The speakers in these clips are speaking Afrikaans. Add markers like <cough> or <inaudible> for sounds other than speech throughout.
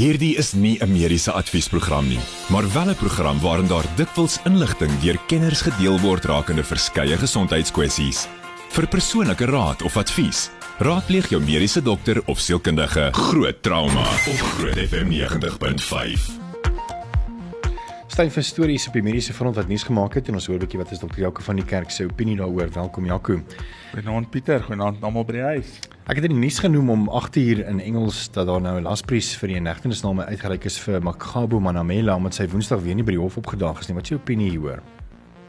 Hierdie is nie 'n mediese adviesprogram nie, maar wel 'n program waarin daar dikwels inligting deur kenners gedeel word rakende verskeie gesondheidskwessies. Vir persoonlike raad of advies, raadpleeg jou mediese dokter of sielkundige. Groot trauma op Groot FM 90.5. Styn vir stories op die mediese front wat nuus gemaak het en ons hoor 'n bietjie wat is dokter Jaco van die kerk se opinie daaroor. Welkom Jaco. Goeienaand Pieter, goeienaand almal by die huis. Ek het in die nuus genoem om 8 uur in Engels dat daar nou 'n lasbrief vir die inhegtenisname uitgereik is vir Makgabo Manamela omdat sy Woensdag weer nie by die hof opgedaag is nie. Wat is jou opinie hieroor?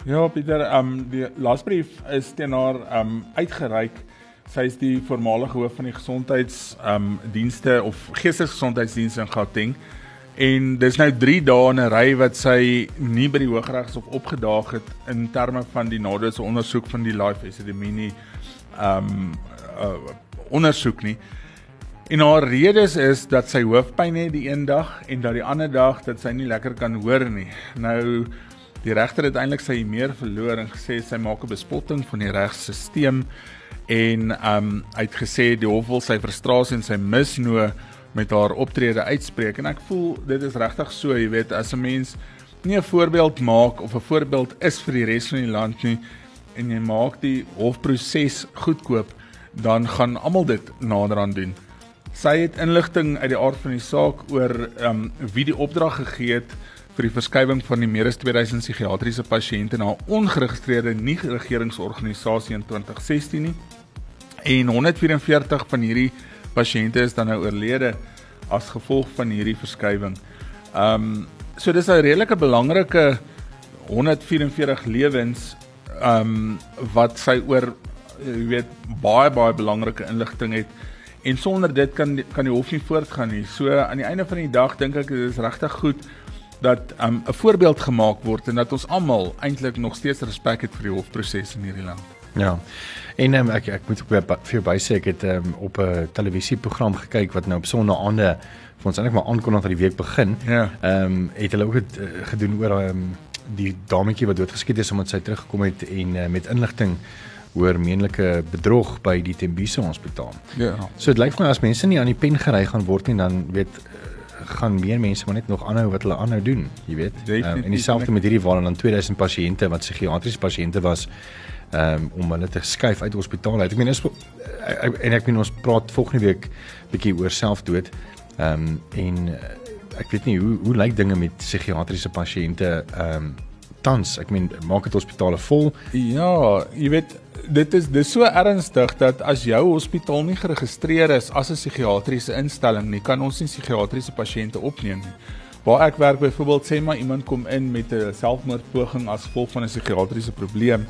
Ja, Pieter, ehm um, die lasbrief is teen haar ehm um, uitgereik. Sy is die voormalige hoof van die gesondheids ehm um, dienste of geestesgesondheidsdienste in Gauteng. En dis nou 3 dae in 'n ry wat sy nie by die Hooggeregshof opgedaag het in terme van die nadeelse ondersoek van die Life Epidemie ehm um, uh, ondersoek nie. En haar redes is dat sy hoofpyn het die een dag en dat die ander dag dat sy nie lekker kan hoor nie. Nou die regter het eintlik sy meer verloor en gesê sy maak 'n bespotting van die regstelsel en um hy het gesê die hof wil sy frustrasie en sy misnoë met haar optrede uitspreek en ek voel dit is regtig so, jy weet, as 'n mens nie 'n voorbeeld maak of 'n voorbeeld is vir die res van die land nie en jy maak die hofproses goedkoop dan gaan almal dit nader aan doen. Sy het inligting uit die aard van die saak oor ehm um, wie die opdrag gegee het vir die verskywing van die meer as 2000 psigiatriese pasiënte na 'n ongeregistreerde nie-regeringsorganisasie in 2016 nie. En 144 van hierdie pasiënte is dan nou oorlede as gevolg van hierdie verskywing. Ehm um, so dis 'n redelike belangrike 144 lewens ehm um, wat sy oor jy weet baie baie belangrike inligting het en sonder dit kan kan die hof nie voortgaan nie. So aan die einde van die dag dink ek dit is regtig goed dat 'n um, voorbeeld gemaak word en dat ons almal eintlik nog steeds respek het vir die hofproses in hierdie land. Ja. En um, ek ek moet ook vir jou bysê ek het um, op 'n televisieprogram gekyk wat nou op sonnaande vir ons eintlik maar aankondig dat die week begin. Ja. Ehm um, het hulle ook het, uh, gedoen oor um, die dametjie wat doodgeskiet is omdat sy teruggekom het en uh, met inligting oor menslike bedrog by die Tembisa Hospitaal. Ja. So dit lyk vir my as mense nie aan die pen gery gaan word nie dan weet eh, gaan meer mense maar net nog aanhou wat hulle aanhou doen, jy weet. Um, en dieselfde met hierdie waar dan 2000 pasiënte wat psigiatriese pasiënte was um, om hulle te skuif uit hospitale uit. Ek meen is eh, en ek meen ons praat volgende week bietjie oor selfdood. Ehm um, en ek weet nie hoe hoe lyk dinge met psigiatriese pasiënte ehm um, tans. Ek meen maak dit hospitale vol. Ja, jy weet dit is dis so ernstig dat as jou hospitaal nie geregistreer is as 'n psigiatriese instelling nie, kan ons nie psigiatriese pasiënte opneem nie. Waar ek werk byvoorbeeld sê maar iemand kom in met 'n selfmoordpoging as gevolg van 'n psigiatriese probleem,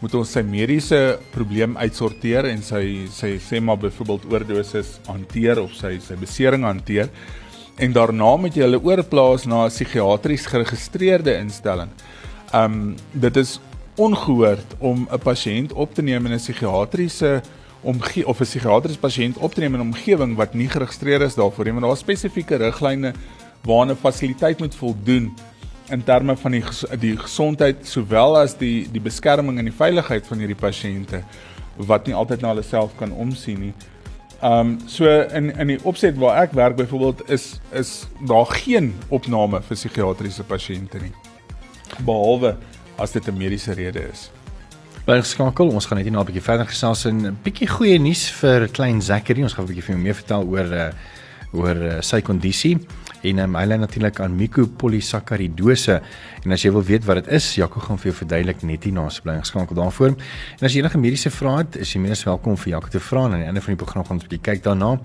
moet ons sy mediese probleem uitsorteer en sy sy sê maar byvoorbeeld oordosis hanteer of sy sy besering hanteer en daarna moet jy hulle oorplaas na 'n psigiatries geregistreerde instelling. Um dit is ongehoord om 'n pasiënt op te neem in 'n psigiatriese omgewing of 'n psigiatriese pasiënt op te neem in 'n omgewing wat nie geregistreer is daarvoor nie, want daar is spesifieke riglyne waarna 'n fasiliteit moet voldoen in terme van die die gesondheid sowel as die die beskerming en die veiligheid van hierdie pasiënte wat nie altyd na hulle self kan omsien nie. Um so in in die opset waar ek werk byvoorbeeld is is daar geen opname vir psigiatriese pasiënte nie. Behalwe as dit 'n mediese rede is. Bly geskakel, ons gaan net hier na 'n bietjie verder gesels en 'n bietjie goeie nuus vir klein Zachary. Ons gaan 'n bietjie vir hom meer vertel oor uh, oor uh, sy kondisie en um, hy lê natuurlik aan mucopolysaccharidose en as jy wil weet wat dit is, Jaco gaan vir jou verduidelik net hier na se bly geskakel daarvoor. En as jy enige mediese vrae het, is jy meer as welkom vir Jaco te vra en aan die einde van die program gaan ons 'n bietjie kyk daarna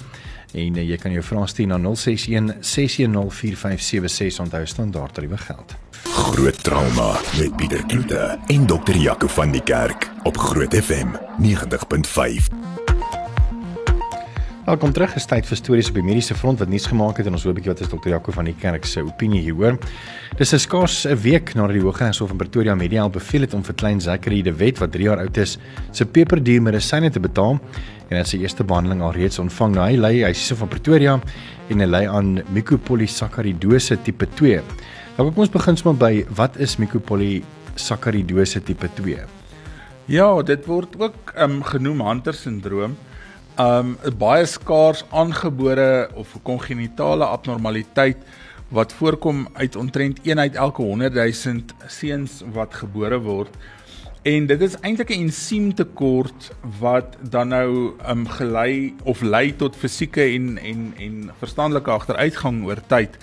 en uh, jy kan jou vrae stuur na 061 610 4576 onthou standaard tariewe geld. Groot trauma met Pieter Kloete en dokter Jaco van die Kerk op Groot FM 90.5. Welkom terug. Is tyd vir stories op die mediese front wat nuus gemaak het en ons hoor 'n bietjie wat is dokter Jaco van die Kerk se opinie hieroor. Dis 'n skaars 'n week nadat die Hooggeregshof in Pretoria Medial beveel het om vir klein Zachary de Wet wat 3 jaar oud is, se peperduur medisyne te betaal en het sy eerste behandeling al reeds ontvang. Nou, hy ly hy is van Pretoria en hy ly aan mucopolysaccharidose tipe 2. Nou kom ons begin sommer by wat is mucopolysaccharidose tipe 2? Ja, dit word ook um, genoem Hunter syndroom um 'n baie skaars aangebore of kongenitale abnormaliteit wat voorkom uit omtrent 1 uit elke 100 000 seuns wat gebore word. En dit is eintlik 'n ensiemtekort wat dan nou um gelei of lei tot fisieke en en en verstandelike agteruitgang oor tyd.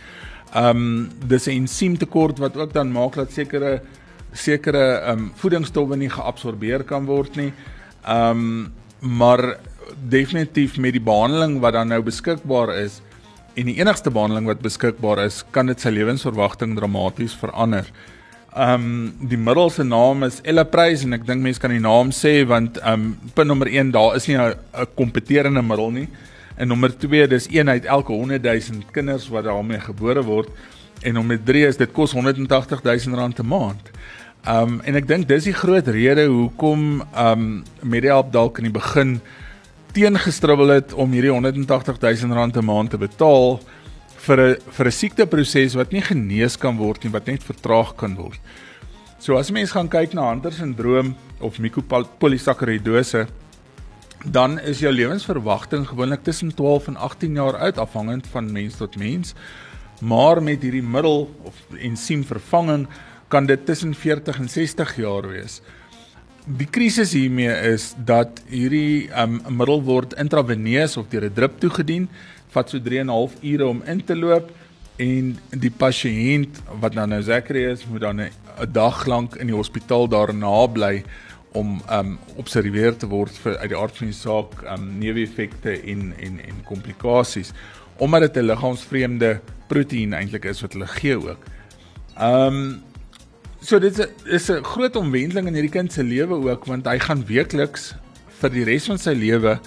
Um dis 'n ensiemtekort wat ook dan maak dat sekere sekere um voedingsstowwe nie geabsorbeer kan word nie. Um maar definitief met die behandeling wat dan nou beskikbaar is en die enigste behandeling wat beskikbaar is, kan dit sy lewensverwagting dramaties verander. Um die middel se naam is Elaprase en ek dink mense kan die naam sê want um punt nommer 1 daar is nie 'n kompeterende middel nie. En nommer 2 dis een uit elke 100 000 kinders wat daarmee gebore word en nommer 3 is dit kos 180 000 rand 'n maand. Um en ek dink dis die groot rede hoekom um Medihelp dalk in die begin teengestribbel het om hierdie 180 000 rand 'n maand te betaal vir 'n vir 'n siekteproses wat nie genees kan word nie, wat net vertraag kan word. So as mens gaan kyk na Hunter syndroom of mucopolysaccharidose, dan is jou lewensverwagting gewoonlik tussen 12 en 18 jaar oud afhangend van mens tot mens. Maar met hierdie middel of ensiemvervanging kan dit tussen 40 en 60 jaar wees. Die krisis hiermee is dat hierdie um, middel word intraveneus of deur 'n drip toegedien, vat so 3 en 'n half ure om in te loop en die pasiënt wat dan nou Zachary is, moet dan 'n dag lank in die hospitaal daarna bly om um observeer te word vir uit die aard van die saak um neeweffekte en en en komplikasies omdat dit 'n liggaamsvreemde proteïen eintlik is wat hulle gee ook. Um So dit is 'n groot omwenteling in hierdie kind se lewe ook want hy gaan weekliks vir die res van sy lewe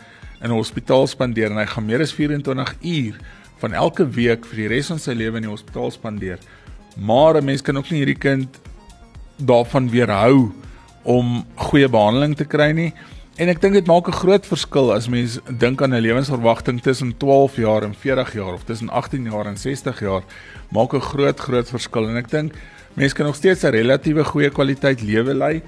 in 'n hospitaal spandeer en hy gaan meer as 24 uur van elke week vir die res van sy lewe in die hospitaal spandeer. Maar 'n mens kan ook nie hierdie kind daarvan weerhou om goeie behandeling te kry nie. En ek dink dit maak 'n groot verskil as mens dink aan 'n lewensverwagting tussen 12 jaar en 40 jaar of tussen 18 jaar en 60 jaar maak 'n groot groot verskil en ek dink Mens kan nog steeds 'n relatiewe goeie kwaliteit lewe lei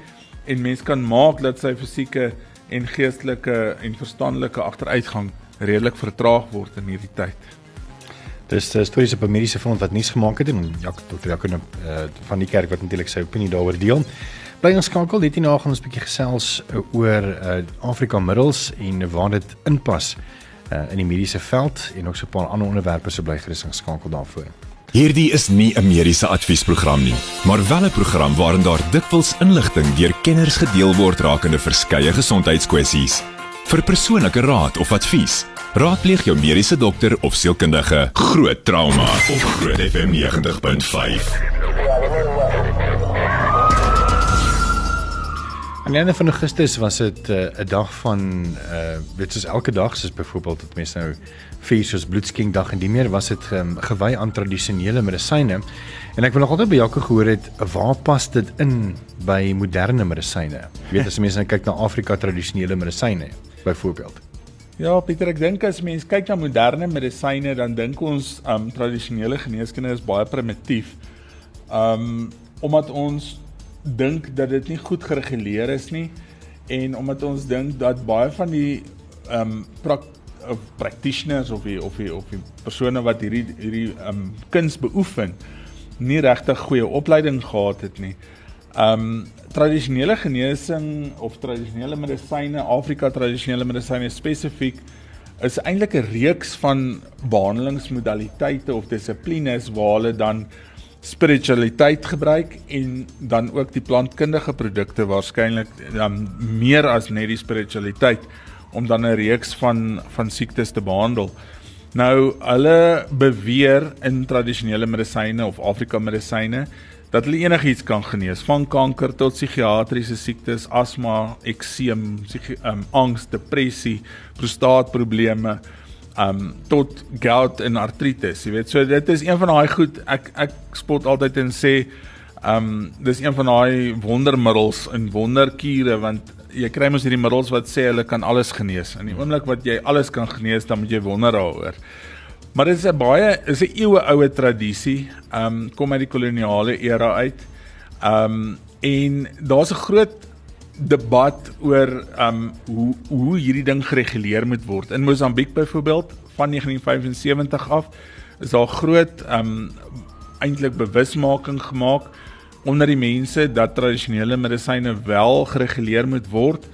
en mens kan maak dat sy fisieke en geestelike en verstandelike agteruitgang redelik vertraag word in hierdie tyd. Dis 'n stories op 'n mediese front wat nuus gemaak het en ja, dokter Jacques uh, van die kerk wat natuurlik sy opinie daaroor deel. Bly ons skakel dit hierna gaan ons 'n bietjie gesels uh, oor uh, Afrika middels en waar dit inpas uh, in die mediese veld en ook so 'n paar ander onderwerpe so bly gerus geskakel daarvoor. Hierdie is nie 'n mediese adviesprogram nie, maar wel 'n program waarin daar dikwels inligting deur kenners gedeel word rakende verskeie gesondheidskwessies. Vir persoonlike raad of advies, raadpleeg jou mediese dokter of sielkundige. Groot trauma op Groot FM 90.5. Aan die einde van Augustus was dit 'n uh, dag van uh weet soos elke dag soos byvoorbeeld dat mense nou vier soos bloedskenkdag en die meer was dit um, gewy aan tradisionele medisyne. En ek wil nog altyd by Jaco gehoor het waar pas dit in by moderne medisyne? Jy weet as mense nou kyk na Afrika tradisionele medisyne byvoorbeeld. Ja, Pieter, ek dink as mense kyk na moderne medisyne dan dink ons um tradisionele geneeskunde is baie primitief. Um omdat ons dink dat dit nie goed gereguleer is nie en omdat ons dink dat baie van die um of practitioners of die, of die, of die persone wat hierdie hierdie um kuns beoefen nie regtig goeie opleiding gehad het nie. Um tradisionele genesing of tradisionele medisyne, Afrika tradisionele medisyne spesifiek is eintlik 'n reeks van behandelingsmodaliteite of dissiplines waar hulle dan spiritualiteit gebruik en dan ook die plantkundige produkte waarskynlik dan meer as net die spiritualiteit om dan 'n reeks van van siektes te behandel. Nou hulle beweer in tradisionele medisyne of Afrika medisyne dat hulle enigiets kan genees, van kanker tot psigiatriese siektes, asma, ekseem, um, angs, depressie, prostaatprobleme, um tot gout en artritis. Jy weet, so dit is een van daai goed ek ek spot altyd en sê um dis een van daai wondermiddels en wonderkure want jy kry mos hierdie middels wat sê hulle kan alles genees. In die oomblik wat jy alles kan genees, dan moet jy wonder daaroor. Maar dit is 'n baie is 'n eeue oue tradisie. Um kom uit die koloniale era uit. Um en daar's 'n groot debat oor um hoe hoe hierdie ding gereguleer moet word. In Mosambiek byvoorbeeld van 1975 af is daar groot um eintlik bewusmaking gemaak onder die mense dat tradisionele medisyne wel gereguleer moet word.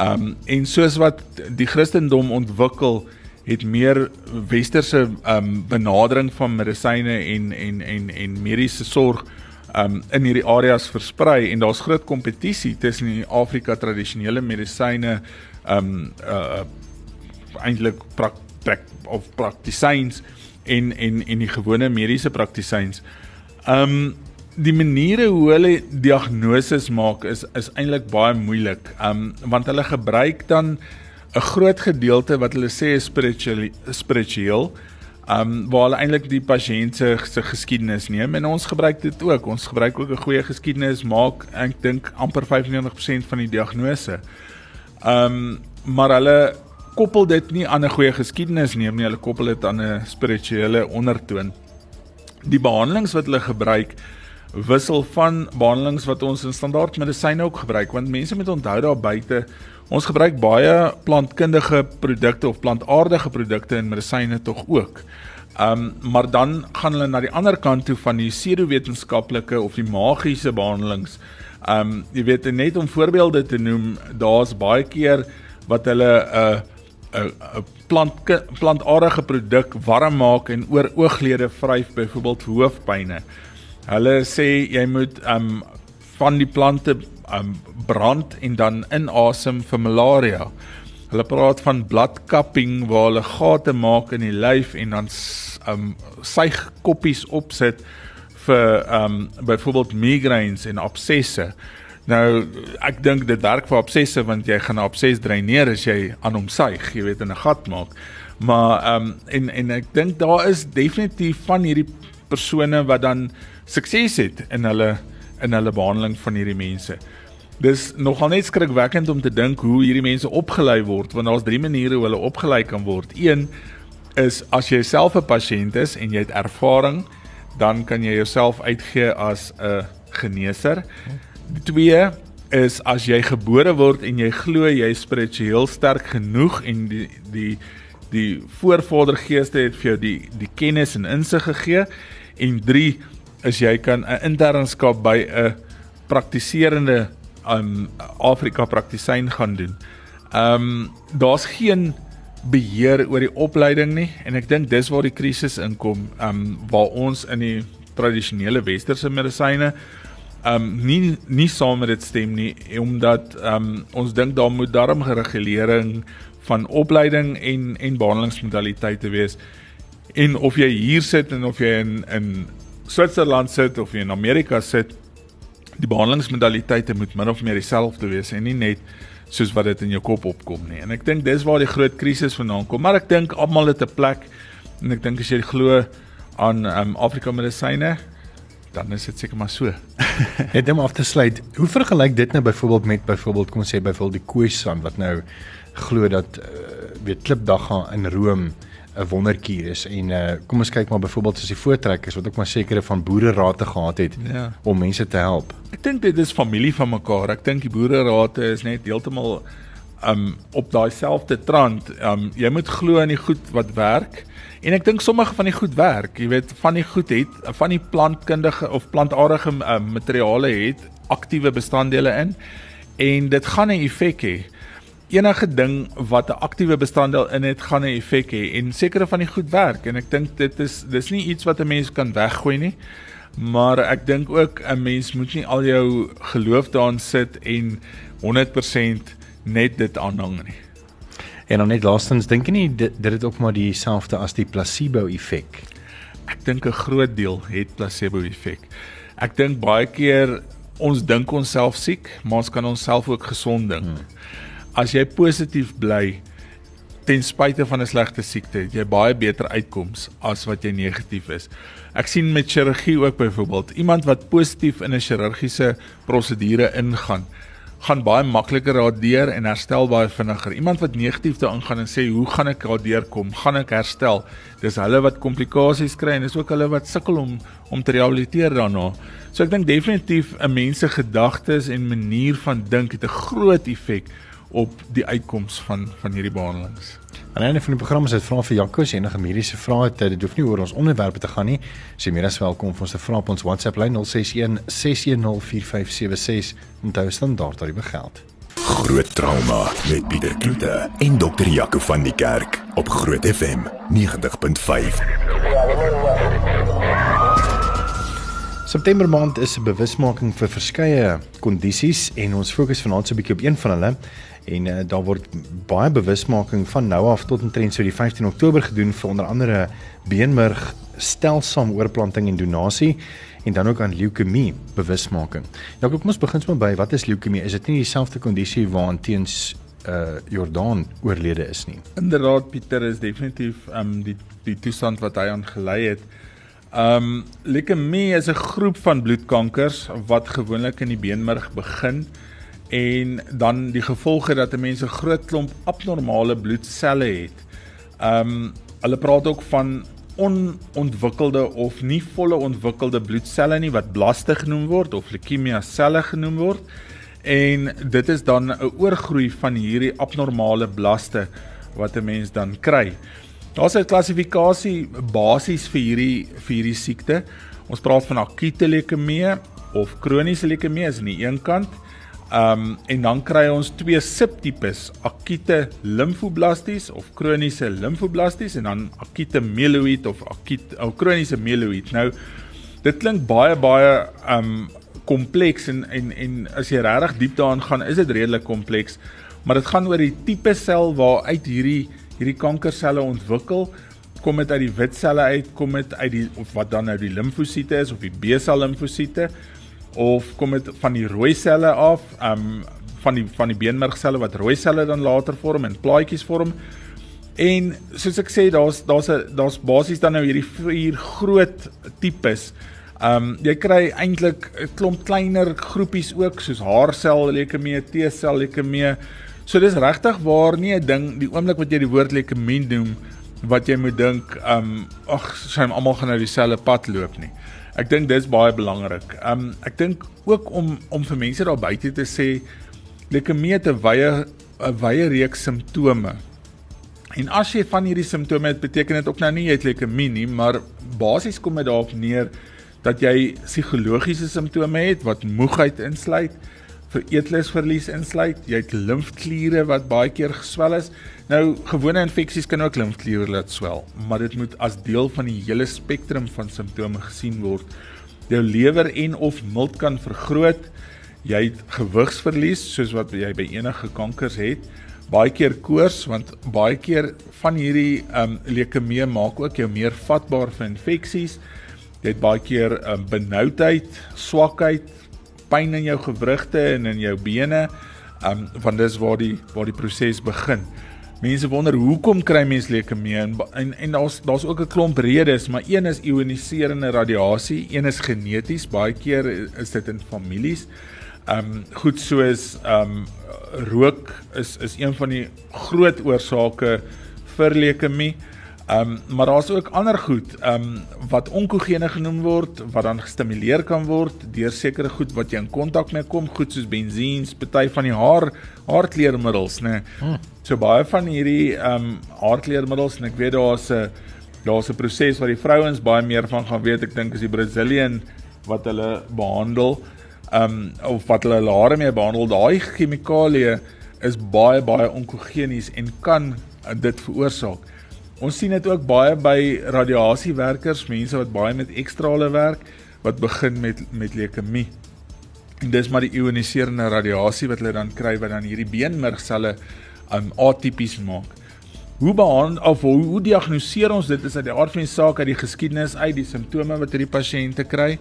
Um en soos wat die Christendom ontwikkel, het meer westerse um benadering van medisyne en en en en mediese sorg um in hierdie areas versprei en daar's groot kompetisie tussen die Afrika tradisionele medisyne um uh eintlik praktik of praktisyns en en en die gewone mediese praktisyns. Um die maniere hoe hulle diagnose maak is is eintlik baie moeilik. Um want hulle gebruik dan 'n groot gedeelte wat hulle sê is spiritueel spiritueel. Um waar hulle eintlik die pasiënt se se geskiedenis neem en ons gebruik dit ook. Ons gebruik ook 'n goeie geskiedenis maak ek dink amper 95% van die diagnose. Um maar hulle koppel dit nie aan 'n goeie geskiedenis neem nie, hulle koppel dit aan 'n spirituele ondertoon. Die behandelings wat hulle gebruik wissel van behandelings wat ons in standaard medisyne ook gebruik want mense moet onthou daar buite ons gebruik baie plantkundige produkte of plantaardige produkte in medisyne tog ook. Um maar dan gaan hulle na die ander kant toe van die pseudowetenskaplike of die magiese behandelings. Um jy weet net om voorbeelde te noem, daar's baie keer wat hulle 'n uh, 'n 'n plant plantaardige produk warm maak en oor ooglede vryf byvoorbeeld hoofpynne. Hulle sê jy moet um van die plante um brand en dan inasem vir malaria. Hulle praat van bladkapping waar hulle gate maak in die lyf en dan um suig koppies opsit vir um byvoorbeeld migraines en absesse. Nou ek dink dit werk vir absesse want jy gaan 'n abses dreineer as jy aan hom suig, jy weet in 'n gat maak. Maar ehm um, en en ek dink daar is definitief van hierdie persone wat dan sukses het in hulle in hulle behandeling van hierdie mense. Dis nogal net skrikwekkend om te dink hoe hierdie mense opgelei word want daar's drie maniere hoe hulle opgelei kan word. Een is as jy self 'n pasiënt is en jy het ervaring, dan kan jy jouself uitgee as 'n geneeser. Die twee is as jy gebore word en jy glo jy is spiritueel sterk genoeg en die die die voorvadergeeste het vir jou die die kennis en insig gegee en 3 is jy kan 'n internskap by 'n praktiserende um Afrika praktisyn gaan doen. Um daar's geen beheer oor die opleiding nie en ek dink dis waar die krisis inkom um waar ons in die tradisionele westerse medisyne um nie nie saam met dit stem nie omdat um ons dink daar moet darm geregulering van opleiding en en behandelingsmodaliteite wees en of jy hier sit en of jy in in Switserland sit of in Amerika sit die behandelingsmodaliteite moet min of meer dieselfde wees en nie net soos wat dit in jou kop opkom nie en ek dink dis waar die groot krisis vandaan kom maar ek dink almal het 'n plek en ek dink as jy glo aan um, Afrika medisyne dan is dit seker maar so. <laughs> Net om af te sluit, hoe vergelyk dit nou byvoorbeeld met byvoorbeeld kom ons sê byvoorbeeld die Khoisan wat nou glo dat uh, weet klipdag gaan in Rome 'n wonderkuur is en uh, kom ons kyk maar byvoorbeeld soos die voortrekkers wat ook maar sekere van boererate gehad het ja. om mense te help. Ek dink dit is familie van mekaar. Ek dink die boererate is net heeltemal um op daai selfde trant. Um jy moet glo in die goed wat werk. En ek dink sommige van die goed werk, jy weet, van die goed het van die plantkundige of plantaardige uh, materiale het aktiewe bestanddele in en dit gaan 'n effek hê. Enige ding wat 'n aktiewe bestanddeel in het, gaan 'n effek hê en sekere van die goed werk en ek dink dit is dis nie iets wat 'n mens kan weggooi nie. Maar ek dink ook 'n mens moet nie al jou geloof daarin sit en 100% net dit aanhang nie. En dan net laastens dink jy nie dit dit het ook maar dieselfde as die placebo effek. Ek dink 'n groot deel het placebo effek. Ek dink baie keer ons dink ons self siek, maar ons kan onsself ook gesond dink. Hmm. As jy positief bly ten spyte van 'n slegte siekte, jy baie beter uitkoms as wat jy negatief is. Ek sien met chirurgie ook byvoorbeeld, iemand wat positief in 'n chirurgiese prosedure ingaan, gaan baie makliker daardeur en herstel baie vinniger. Iemand wat negatief daarin gaan en sê hoe gaan ek daardeur kom? Gaan ek herstel? Dis hulle wat komplikasies kry en dis ook hulle wat sukkel om om te rehabiliteer daarna. So ek dink definitief 'n mens se gedagtes en manier van dink het 'n groot effek op die uitkoms van van hierdie behandelings. Aan die einde van die program is dit vra vir Jaco as enige mediese vrae het. Dit hoef nie oor ons onderwerpe te gaan nie. Sy meer as welkom om ons te vra op ons WhatsApp lyn 061 610 4576 en daar staan daar dat dit begeld. Groot trauma met Pieter Kloete en dokter Jaco van die Kerk op Groot FM 90.5. September maand is 'n bewusmaking vir verskeie kondisies en ons fokus vanaand so 'n bietjie op een van hulle en uh, daar word baie bewusmaking van nou af tot omtrent so die 15 Oktober gedoen vir onder andere beenmerg stelsaam oorplanting en donasie en dan ook aan leukemie bewusmaking. Ja, kom ons begin sommer by wat is leukemie? Is dit nie dieselfde kondisie waaraan teens uh Jordan oorlede is nie? Inderdaad Pieter is definitief um die die toestand wat hy aangelei het. Um leukemie is 'n groep van bloedkankers wat gewoonlik in die beenmerg begin en dan die gevolge dat 'n mens 'n groot klomp abnormale bloedselle het. Um hulle praat ook van onontwikkelde of nie volle ontwikkelde bloedselle nie wat blaste genoem word of leukemia selle genoem word. En dit is dan 'n oorgroei van hierdie abnormale blaste wat 'n mens dan kry. Daar's 'n klassifikasie basies vir hierdie vir hierdie siekte. Ons praat van akute leukemie of kroniese leukemie is aan die een kant Ehm um, en dan kry ons twee subtipes, akute limfoblasties of kroniese limfoblasties en dan akute mieloïd of akute ou kroniese mieloïd. Nou dit klink baie baie ehm um, kompleks en en en as jy regtig diep daarin gaan, is dit redelik kompleks, maar dit gaan oor die tipe sel waaruit hierdie hierdie kankerselle ontwikkel kom dit uit die wit selle uit, kom dit uit die of wat dan nou die limfosiete is of die B-sel limfosiete of kom dit van die rooi selle af, um, van die van die beenmergselle wat rooi selle dan later vorm en plaatjies vorm. En soos ek sê, daar's daar's 'n daar's basies dan nou hierdie vier groot tipes. Um, jy kry eintlik 'n klomp kleiner groepies ook soos haarsel leukemie, T-sel leukemie. So dis regtig waar nie 'n ding die oomblik wat jy die woord leukemie noem wat jy moet dink, ehm um, ag, sy almal gaan nou dieselfde pad loop nie. Ek dink dis baie belangrik. Um ek dink ook om om vir mense daar buite te sê leukemie het 'n wye 'n wye reeks simptome. En as jy van hierdie simptome het, beteken dit ook nou nie jy het leukemie nie, maar basies kom dit daarop neer dat jy psigologiese simptome het wat moegheid insluit, vir eetlesverlies insluit, jy het limfkliere wat baie keer geswel is. Nou gewone infeksies kan ook limfkliere laat swel, maar dit moet as deel van die hele spektrum van simptome gesien word. Jou lewer en of milt kan vergroot. Jy het gewigsverlies soos wat jy by enige kankers het. Baie keer koors want baie keer van hierdie ehm um, leukemie maak ook jou meer vatbaar vir infeksies. Jy het baie keer ehm um, benoudheid, swakheid, pyn in jou gewrigte en in jou bene. Um want dis waar die waar die proses begin. Mense wonder hoekom kry mense leukemie en en, en daar's daar's ook 'n klomp redes, maar een is ioniserende radiasie, een is geneties, baie keer is dit in families. Um goed soos um rook is is een van die groot oorsake vir leukemie. Ehm um, maar daar's ook ander goed ehm um, wat onkogene genoem word wat dan gestimuleer kan word deur sekere goed wat jy in kontak mee kom, goed soos bensiens, party van die haar haarkleermiddels, né? Nee. Hmm. So baie van hierdie ehm um, haarkleermiddels en ek weet daar's 'n daar's 'n proses wat die vrouens baie meer van gaan weet. Ek dink is die Brazilian wat hulle behandel ehm um, of wat hulle hare mee behandel. Daai chemikalieë is baie baie onkogenies en kan dit veroorsaak. Ons sien dit ook baie by radiasiewerkers, mense wat baie met ekstrale werk wat begin met met leukemie. En dis maar die ioniserende radiasie wat hulle dan kry wat dan hierdie beenmergselle um, atipies maak. Hoe behandel of hoe, hoe diagnoseer ons dit is uit die aard van die saak uit die geskiedenis uit die simptome wat hierdie pasiënte kry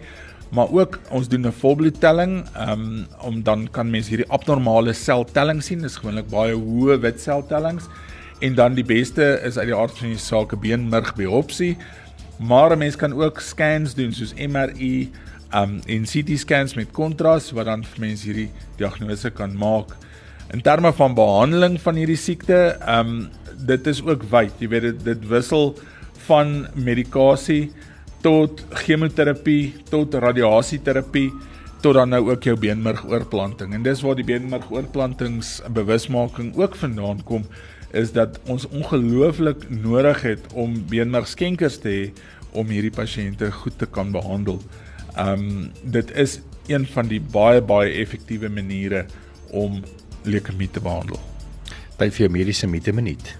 maar ook ons doen 'n volbloedtelling um, om dan kan mens hierdie abnormale seltelling sien dis gewoonlik baie hoë wit seltellings en dan die beste is uit die aard van die saak 'n beenmerg biopsie. Maar 'n mens kan ook scans doen soos MRI um en CT scans met kontras wat dan vir mense hierdie diagnose kan maak. In terme van behandeling van hierdie siekte, um dit is ook wyd. Jy weet dit dit wissel van medikasie tot chemoterapie tot radiasieterapie tot dan nou ook jou beenmergoorplanting. En dis waar die beenmergoorplantings bewusmaking ook vandaan kom is dat ons ongelooflik nodig het om beenmergskenkers te hê om hierdie pasiënte goed te kan behandel. Um dit is een van die baie baie effektiewe maniere om leukemie te behandel. By vir mediese mite minuut.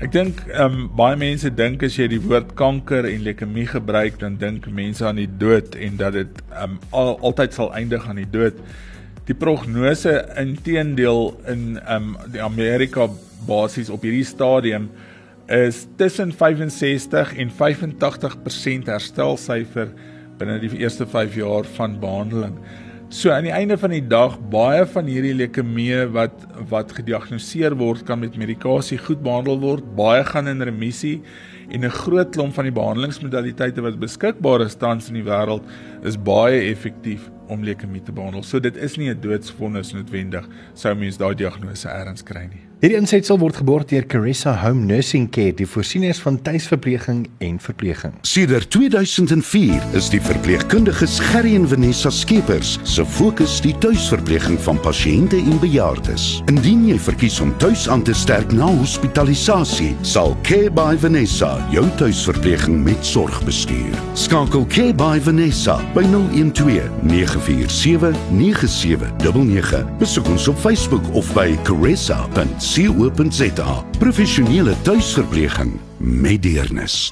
Ek dink ehm um, baie mense dink as jy die woord kanker en leukemie gebruik dan dink mense aan die dood en dat dit ehm um, al, altyd sal eindig aan die dood. Die prognose inteendeel in um, die Amerika basies op hierdie stadium is tussen 65 en 85% herstelsyfer binne die eerste 5 jaar van behandeling. So aan die einde van die dag baie van hierdie leukemie wat wat gediagnoseer word kan met medikasie goed behandel word. Baie gaan in remissie en 'n groot klomp van die behandelingsmodaliteite wat beskikbaar is tans in die wêreld is baie effektief om leukemie te behandel. So dit is nie 'n doodsvonnis noodwendig sou mens daai diagnose erns kry nie. Hierdie insetsel word geborg deur Caressa Home Nursing Care, die voorsieners van tuisverpleging en verpleging. Sedert 2004 is die verpleegkundiges Gerry en Vanessa Skeepers se fokus die tuisverpleging van pasiënte en bejaardes. Indien jy verkies om tuis aan te sterk na hospitalisasie, sal Care by Vanessa jou tuisverpleging met sorg bestuur. Skakel Care by Vanessa by 012 947 9799. Besoek ons op Facebook of by caressa.com co.za. Professionele tuisverpleging met deernis.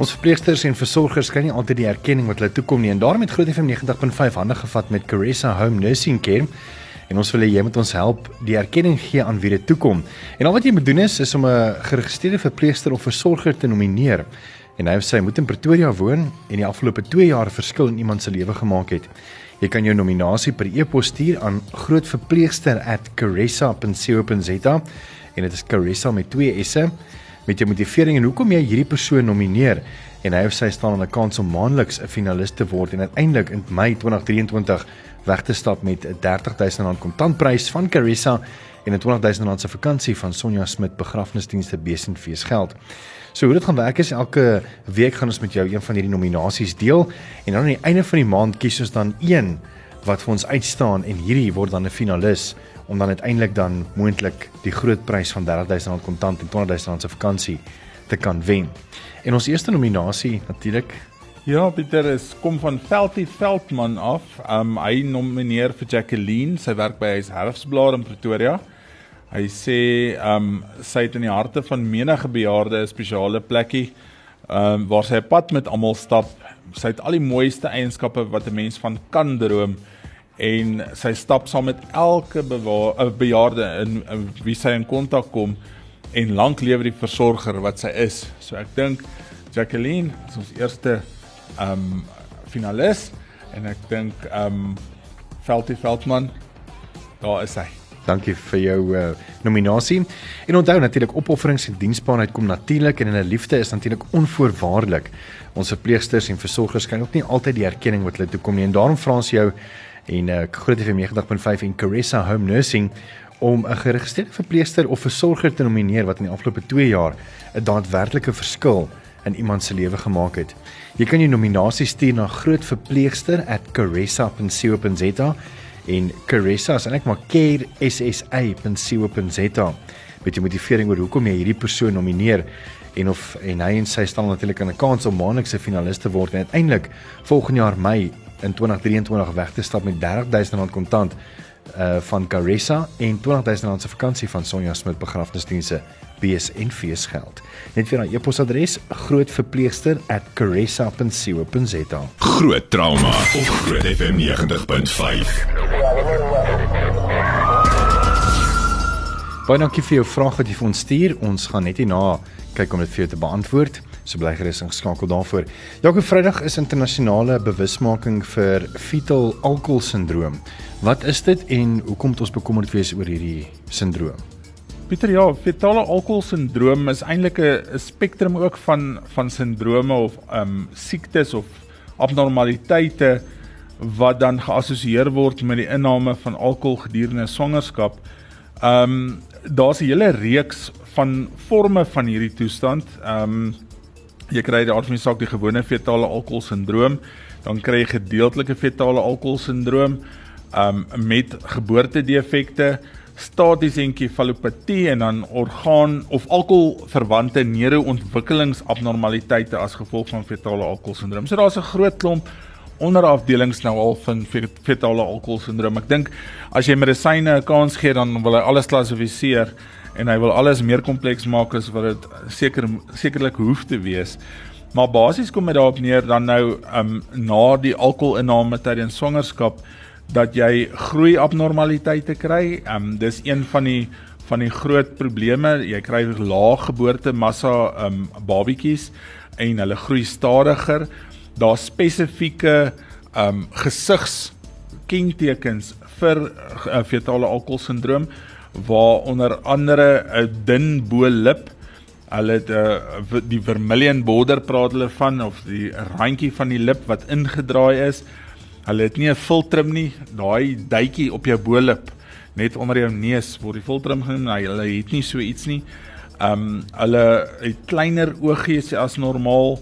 Ons verpleegsters en versorgers kry nie altyd die erkenning wat hulle toekom nie en daarom het Groot FM 90.5 hande gevat met Caressa Home Nursing Care en ons wil hê jy moet ons help die erkenning gee aan wie dit toekom. En al wat jy moet doen is is om 'n geregistreerde verpleegster of versorger te nomineer. En hy of sy moet in Pretoria woon en die afgelope 2 jaar verskil in iemand se lewe gemaak het. Jy kan jou nominasie per e-pos stuur aan grootverpleegster@caressa.co.za en dit is Caressa met 2 s'e met jou motivering en hoekom jy hierdie persoon nomineer en hy of sy staan aan 'n kans om maandeliks 'n finalis te word en uiteindelik in Mei 2023 weg te stap met 'n R30000 kontantprys van Caressa en 'n R20000 se vakansie van Sonja Smit begrafnisdienste besenfees geld. So hoe dit gaan werk is elke week gaan ons met jou een van hierdie nominasies deel en dan aan die einde van die maand kies ons dan een wat vir ons uitstaan en hierdie word dan 'n finalis om dan uiteindelik dan moontlik die groot prys van R30000 kontant en R20000 se vakansie te kan wen. En ons eerste nominasie natuurlik Ja, Pieter is kom van Veltie Veldman af. Um hy nomineer vir Jacqueline, sy werk by huis Herfsblaar in Pretoria. Hy sê ehm um, sy het in die harte van menige bejaarde 'n spesiale plekkie ehm um, waar sy 'n pad met almal stap. Sy het al die mooiste eienskappe wat 'n mens van kan droom en sy stap saam met elke bewaar, uh, bejaarde in uh, wie sy in kontak kom en lank lewe die versorger wat sy is. So ek dink Jacqueline is ons eerste ehm um, finalis en ek dink ehm um, Veltie Veldman daar is hy. Dankie vir jou uh, nominasie. En onthou natuurlik opofferings en diensbaarheid kom natuurlik en in 'n liefde is natuurlik onvoorwaardelik. Ons verpleegsters en versorgers kan ook nie altyd die erkenning wat hulle toekom nie en daarom vra ons jou en uh, Groot FM 90.5 en Caressa Home Nursing om 'n geregistreerde verpleegster of versorger te nomineer wat in die afgelope 2 jaar 'n daadwerklike verskil in iemand se lewe gemaak het. Jy kan jou nominasie stuur na grootverpleegster@caressa.co.za en Caressa is eintlik maar caressa.co.za met die motivering oor hoekom jy hierdie persoon nomineer en of en hy en sy staan natuurlik aan 'n kans om maandelikse finalis te word en uiteindelik volgende jaar Mei in 2023 weg te stap met R30000 kontant uh van Caressa en R20000 se vakansie van Sonja Smit begrafnisdienste bees en feesgeld. Net vir 'n e-posadres grootverpleegster@caressa.co.za. Groot trauma op Groot FM 90.5. Baie dankie vir jou vraag wat jy vir ons stuur. Ons gaan net hierna kyk om dit vir jou te beantwoord. So bly gerus ingeskakel daarvoor. Jakob Vrydag is internasionale bewusmaking vir fetal alkohol sindroom. Wat is dit en hoekom moet ons bekommerd wees oor hierdie sindroom? Pieter ja, fetale alkoholsindroom is eintlik 'n spektrum ook van van sindrome of ehm um, siektes of abnormaliteite wat dan geassosieer word met die inname van alkohol gedurende swangerskap. Ehm um, daar's 'n hele reeks van forme van hierdie toestand. Ehm um, jy kry die aard van die saak die gewone fetale alkoholsindroom, dan kry jy gedeeltelike fetale alkoholsindroom ehm um, met geboortedefekte statiese enkefalopatie en dan orgaan of alkoholverwante neuroontwikkelingsabnormaliteite as gevolg van fetale alkoholsindroom. So daar's 'n groot klomp onderafdelings nou al van fetale alkoholsindroom. Ek dink as jy medisyne 'n kans gee, dan wil hy alles klassifiseer en hy wil alles meer kompleks maak as wat dit seker sekerlik hoef te wees. Maar basies kom dit daarop neer dan nou um na die alkoholinname tydens swangerskap dat jy groei abnormaliteite kry. Um, dis een van die van die groot probleme. Jy kry lae geboortemassa um, babatjies en hulle groei stadiger. Daar spesifieke um, gesigs kentekens vir uh, fetale alkoholsindroom waar onder andere 'n dun bo-lip hulle het uh, die vermilion border praat hulle van of die randjie van die lip wat ingedraai is Hulle het nie 'n filtrum nie, daai duitjie op jou bo-lip net onder jou neus word die filtrum genoem. Nee, hulle het nie so iets nie. Um hulle het kleiner oogies as normaal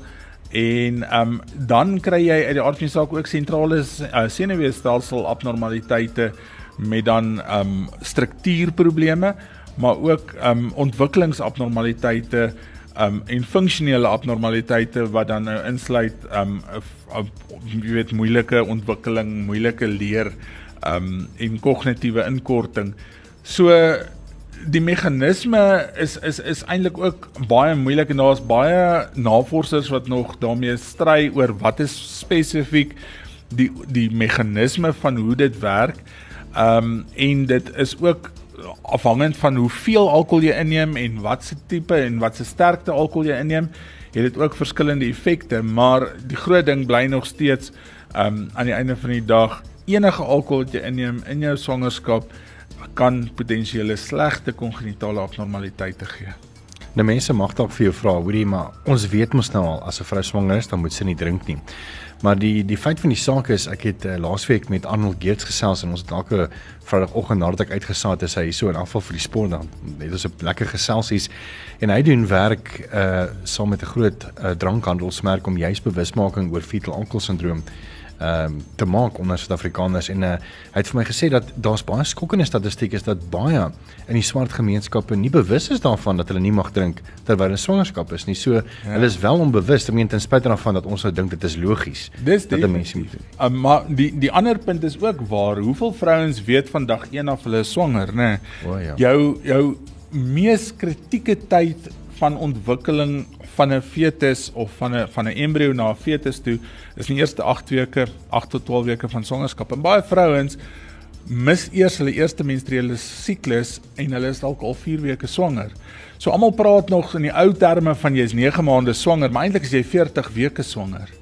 en um dan kry jy uit die aard van die saak ook sentrale uh, senuweestelsel abnormaliteite met dan um struktuurprobleme, maar ook um ontwikkelingsabnormaliteite um en funksionele abnormaliteite wat dan nou insluit um jy weet moeilike ontwikkeling, moeilike leer um en kognitiewe inkorting. So die meganisme is is is eintlik ook baie moeilik en daar's baie navorsers wat nog daarmee stry oor wat is spesifiek die die meganisme van hoe dit werk. Um en dit is ook afhangend van hoeveel alkohol jy inneem en watse tipe en watse sterkte alkohol jy inneem, het dit ook verskillende effekte, maar die groot ding bly nog steeds um aan die einde van die dag enige alkohol wat jy inneem in jou swangerskap kan potensiële slegte kongenitale abnormaliteite gee. Nou mense mag dalk vir jou vra, hoorie, maar ons weet mos nou al as 'n vrou swanger is, dan moet sy nie drink nie. Maar die die feit van die saak is ek het uh, laasweek met Arnold Geerts gesels en ons het elke Vrydagoggend nadat ek uitgesaai het, hy so in afval vir die sport dan. Net ons 'n lekker geselsies en hy doen werk uh saam met 'n groot uh, drankhandelsmerk om juis bewusmaking oor fetal alcohol syndroom ehm um, te maak onder Suid-Afrikaners en uh, hy het vir my gesê dat daar's baie skokkende statistieke is dat baie in die swart gemeenskappe nie bewus is daarvan dat hulle nie mag drink terwyl hulle swangerskap is nie. So ja. hulle is wel onbewus, ek meen ten spyte daarvan dat ons nou dink dit is logies dat mense moet doen. Uh, maar die die ander punt is ook waar hoeveel vrouens weet van dag 1 af hulle is swanger, nê? Nee? O ja. Jou jou mees kritieke tyd van ontwikkeling van 'n fetus of van 'n van 'n embrio na 'n fetus toe is in die eerste 8 weke, 8 tot 12 weke van swangerskap. En baie vrouens mis eers hulle eerste menstruele siklus en hulle is dalk al 4 weke swanger. So almal praat nog in die ou terme van jy's 9 maande swanger, maar eintlik is jy 40 weke swanger.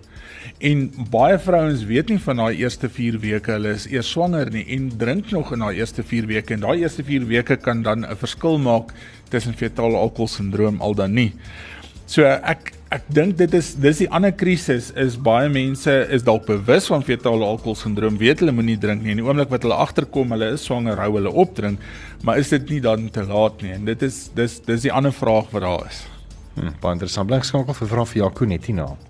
En baie vrouens weet nie van daai eerste 4 weke hulle is eers swanger nie en drink nog in daai eerste 4 weke en daai eerste 4 weke kan dan 'n verskil maak tussen fetale alkoholsindroom al dan nie. So ek ek dink dit is dis die ander krisis is baie mense is dalk bewus van fetale alkoholsindroom, weet hulle moenie drink nie. In die oomblik wat hulle agterkom, hulle is swanger, hou hulle op drink, maar is dit nie dan te laat nie? En dit is dis dis die ander vraag wat daar is. Hm, baie interessant. Blik skakel vir vrae vir Jaco net hierna.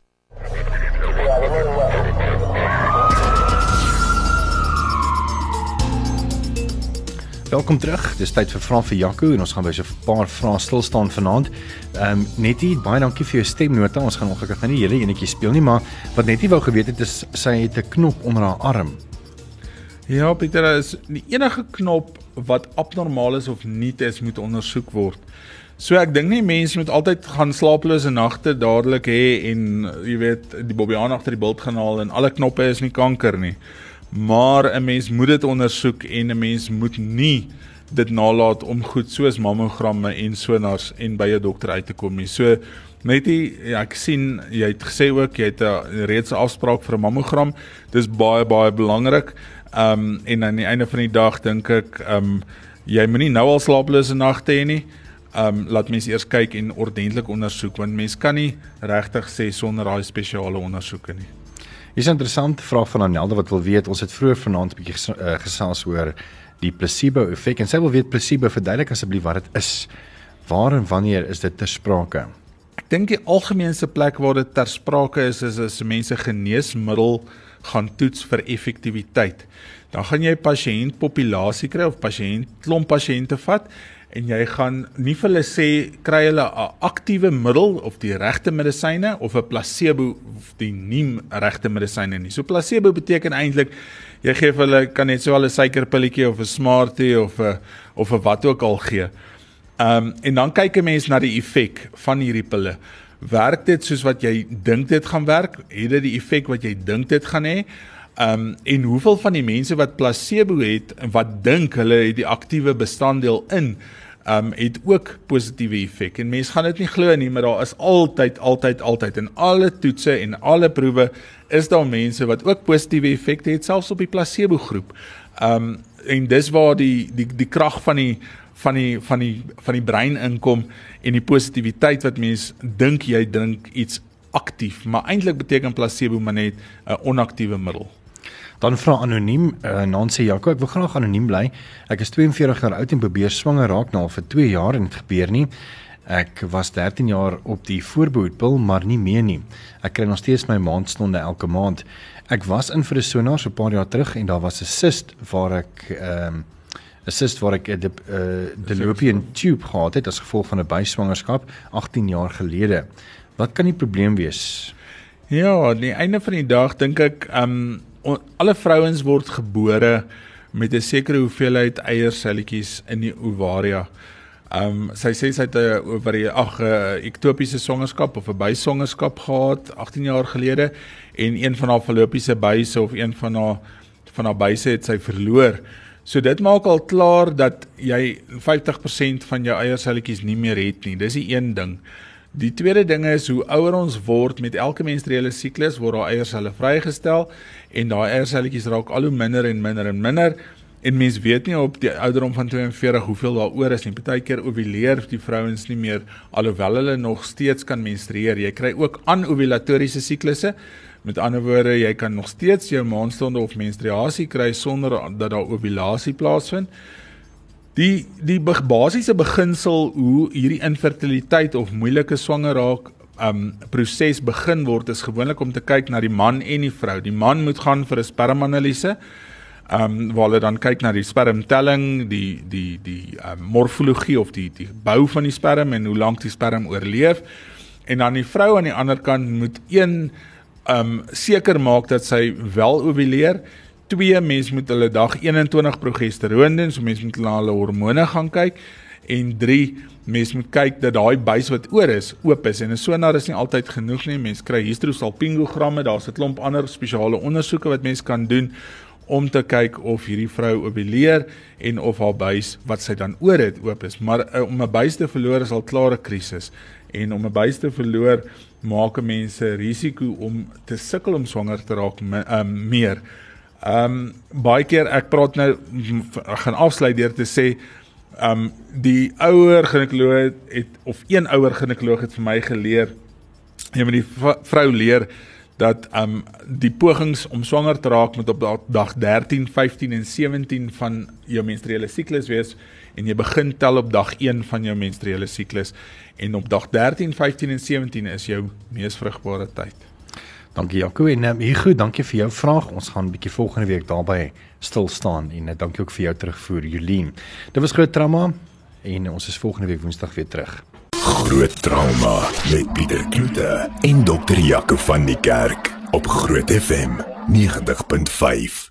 Welkom terug. Dis tyd vir vrae vir Jaco en ons gaan by so 'n paar vrae stil staan vanaand. Ehm um, Nettie, baie dankie vir jou stemnota. Ons gaan ongelukkig nou nie hele enetjie speel nie, maar wat Nettie wou geweet het is sy het 'n knop onder haar arm. Ja, Pieter, is die enige knop wat abnormaal is of nie is moet ondersoek word. So ek dink nie mense moet altyd gaan slaaplose nagte dadelik hê en jy weet die bobbejaan agter die bult gaan haal en alle knoppe is nie kanker nie maar 'n mens moet dit ondersoek en 'n mens moet nie dit nalat om goed soos mammogramme en sonars en by 'n dokter uit te kom nie. So net die, ja, ek sien jy het gesê ook jy het 'n reeds 'n afspraak vir 'n mammogram. Dis baie baie belangrik. Ehm um, en aan die einde van die dag dink ek ehm um, jy moenie nou al slaaplose nagte hê nie. Ehm um, laat mens eers kyk en ordentlik ondersoek want mens kan nie regtig sê sonder daai spesiale ondersoeke nie. Hier's 'n interessante vraag van Anelde wat wil weet, ons het vroeër vanaand 'n bietjie uh, gesels oor die placebo effek en sy wil weet placebo verduidelik asseblief wat dit is. Waar en wanneer is dit ter sprake? Ek dink die algemeenste plek waar dit ter sprake is is as mense geneesmiddel gaan toets vir effektiwiteit. Dan gaan jy pasiëntpopulasie kry of pasiënt klomp pasiënte vat en jy gaan nie vir hulle sê kry hulle 'n aktiewe middel of die regte medisyne of 'n placebo of die nie regte medisyne nie. So placebo beteken eintlik jy gee vir hulle kan net so al 'n suikerpilletjie of 'n smartie of 'n of 'n wat ook al gee. Ehm um, en dan kyk 'n mens na die effek van hierdie pille. Werk dit soos wat jy dink dit gaan werk? Het dit die effek wat jy dink dit gaan hê? Ehm um, en hoeveel van die mense wat placebo het wat dink hulle het die aktiewe bestanddeel in um het ook positiewe effek. En mense gaan dit nie glo nie, maar daar is altyd altyd altyd in alle toetse en alle proewe is daar mense wat ook positiewe effekte het selfs op die placebo groep. Um en dis waar die die die krag van die van die van die van die brein inkom en die positiwiteit wat mense dink jy dink iets aktief, maar eintlik beteken placebo maar net 'n onaktiewe middel. Dan vra anoniem, uh, Nancy Jaco, ek wil graag anoniem bly. Ek is 42 jaar oud en probeer swanger raak nou al vir 2 jaar en dit gebeur nie. Ek was 13 jaar op die voorbehoedpil, maar nie meer nie. Ek kry nog steeds my maandstonde elke maand. Ek was in vir 'n sonar so 'n paar jaar terug en daar was 'n cyst waar ek ehm um, 'n cyst waar ek 'n uh, uh, fallopian tube gehad het as gevolg van 'n byswangerskap 18 jaar gelede. Wat kan die probleem wees? Ja, aan die einde van die dag dink ek ehm um, alle vrouens word gebore met 'n sekere hoeveelheid eierselletjies in die ovaria. Ehm um, sy sê sy het 'n ovarie ag 'n ektopiese swangerskap of 'n byswangerskap gehad 18 jaar gelede en een van haar fallopiese byse of een van haar van haar byse het sy verloor. So dit maak al klaar dat jy 50% van jou eierselletjies nie meer het nie. Dis die een ding. Die tweede ding is hoe ouer ons word met elke menstruele siklus word daar eierselle vrygestel en daai eierselletjies raak al hoe minder en minder en minder en mens weet nie op die ouderdom van 42 hoeveel daar oor is nie. Partykeer ovuleer die vrouens nie meer alhoewel hulle nog steeds kan menstrueer. Jy kry ook anovulatoriese siklusse. Met ander woorde, jy kan nog steeds jou maandstonde of menstruasie kry sonder dat daar ovulasie plaasvind. Die die basiese beginsel hoe hierdie infertiliteit of moeilike swanger raak um proses begin word is gewoonlik om te kyk na die man en die vrou. Die man moet gaan vir 'n spermanalise. Um waar hulle dan kyk na die spermtelling, die die die um, morfologie of die die bou van die sperm en hoe lank die sperm oorleef. En dan die vrou aan die ander kant moet een um seker maak dat sy wel ovuleer 2 mens moet hulle dag 21 progesteroon doen, so mens moet na hulle hormone gaan kyk en 3 mens moet kyk dat daai buis wat oor is oop is en 'n sonar is nie altyd genoeg nie. Mens kry hysterosalpingogramme, daar's 'n klomp ander spesiale ondersoeke wat mens kan doen om te kyk of hierdie vrou ovuleer en of haar buis wat sy dan oor het oop is. Maar uh, om 'n buis te verloor is al klare krisis en om 'n buis te verloor maak mense risiko om te sukkel om swanger te raak uh, meer. Ehm um, baie keer ek praat nou ek gaan afsluit deur te sê ehm um, die ouer ginekoloog het of een ouer ginekoloog het vir my geleer jy moet die vrou leer dat ehm um, die pogings om swanger te raak moet op dag 13, 15 en 17 van jou menstruele siklus wees en jy begin tel op dag 1 van jou menstruele siklus en op dag 13, 15 en 17 is jou mees vrugbare tyd. Dankie Jaco en um, hier goed, dankie vir jou vraag. Ons gaan 'n bietjie volgende week daarby stil staan en uh, dankie ook vir jou terugvoer Jolien. Dit was groot trauma en ons is volgende week Woensdag weer terug. Groot trauma met Pieter Kloete en dokter Jaco van die Kerk op Groot FM 90.5.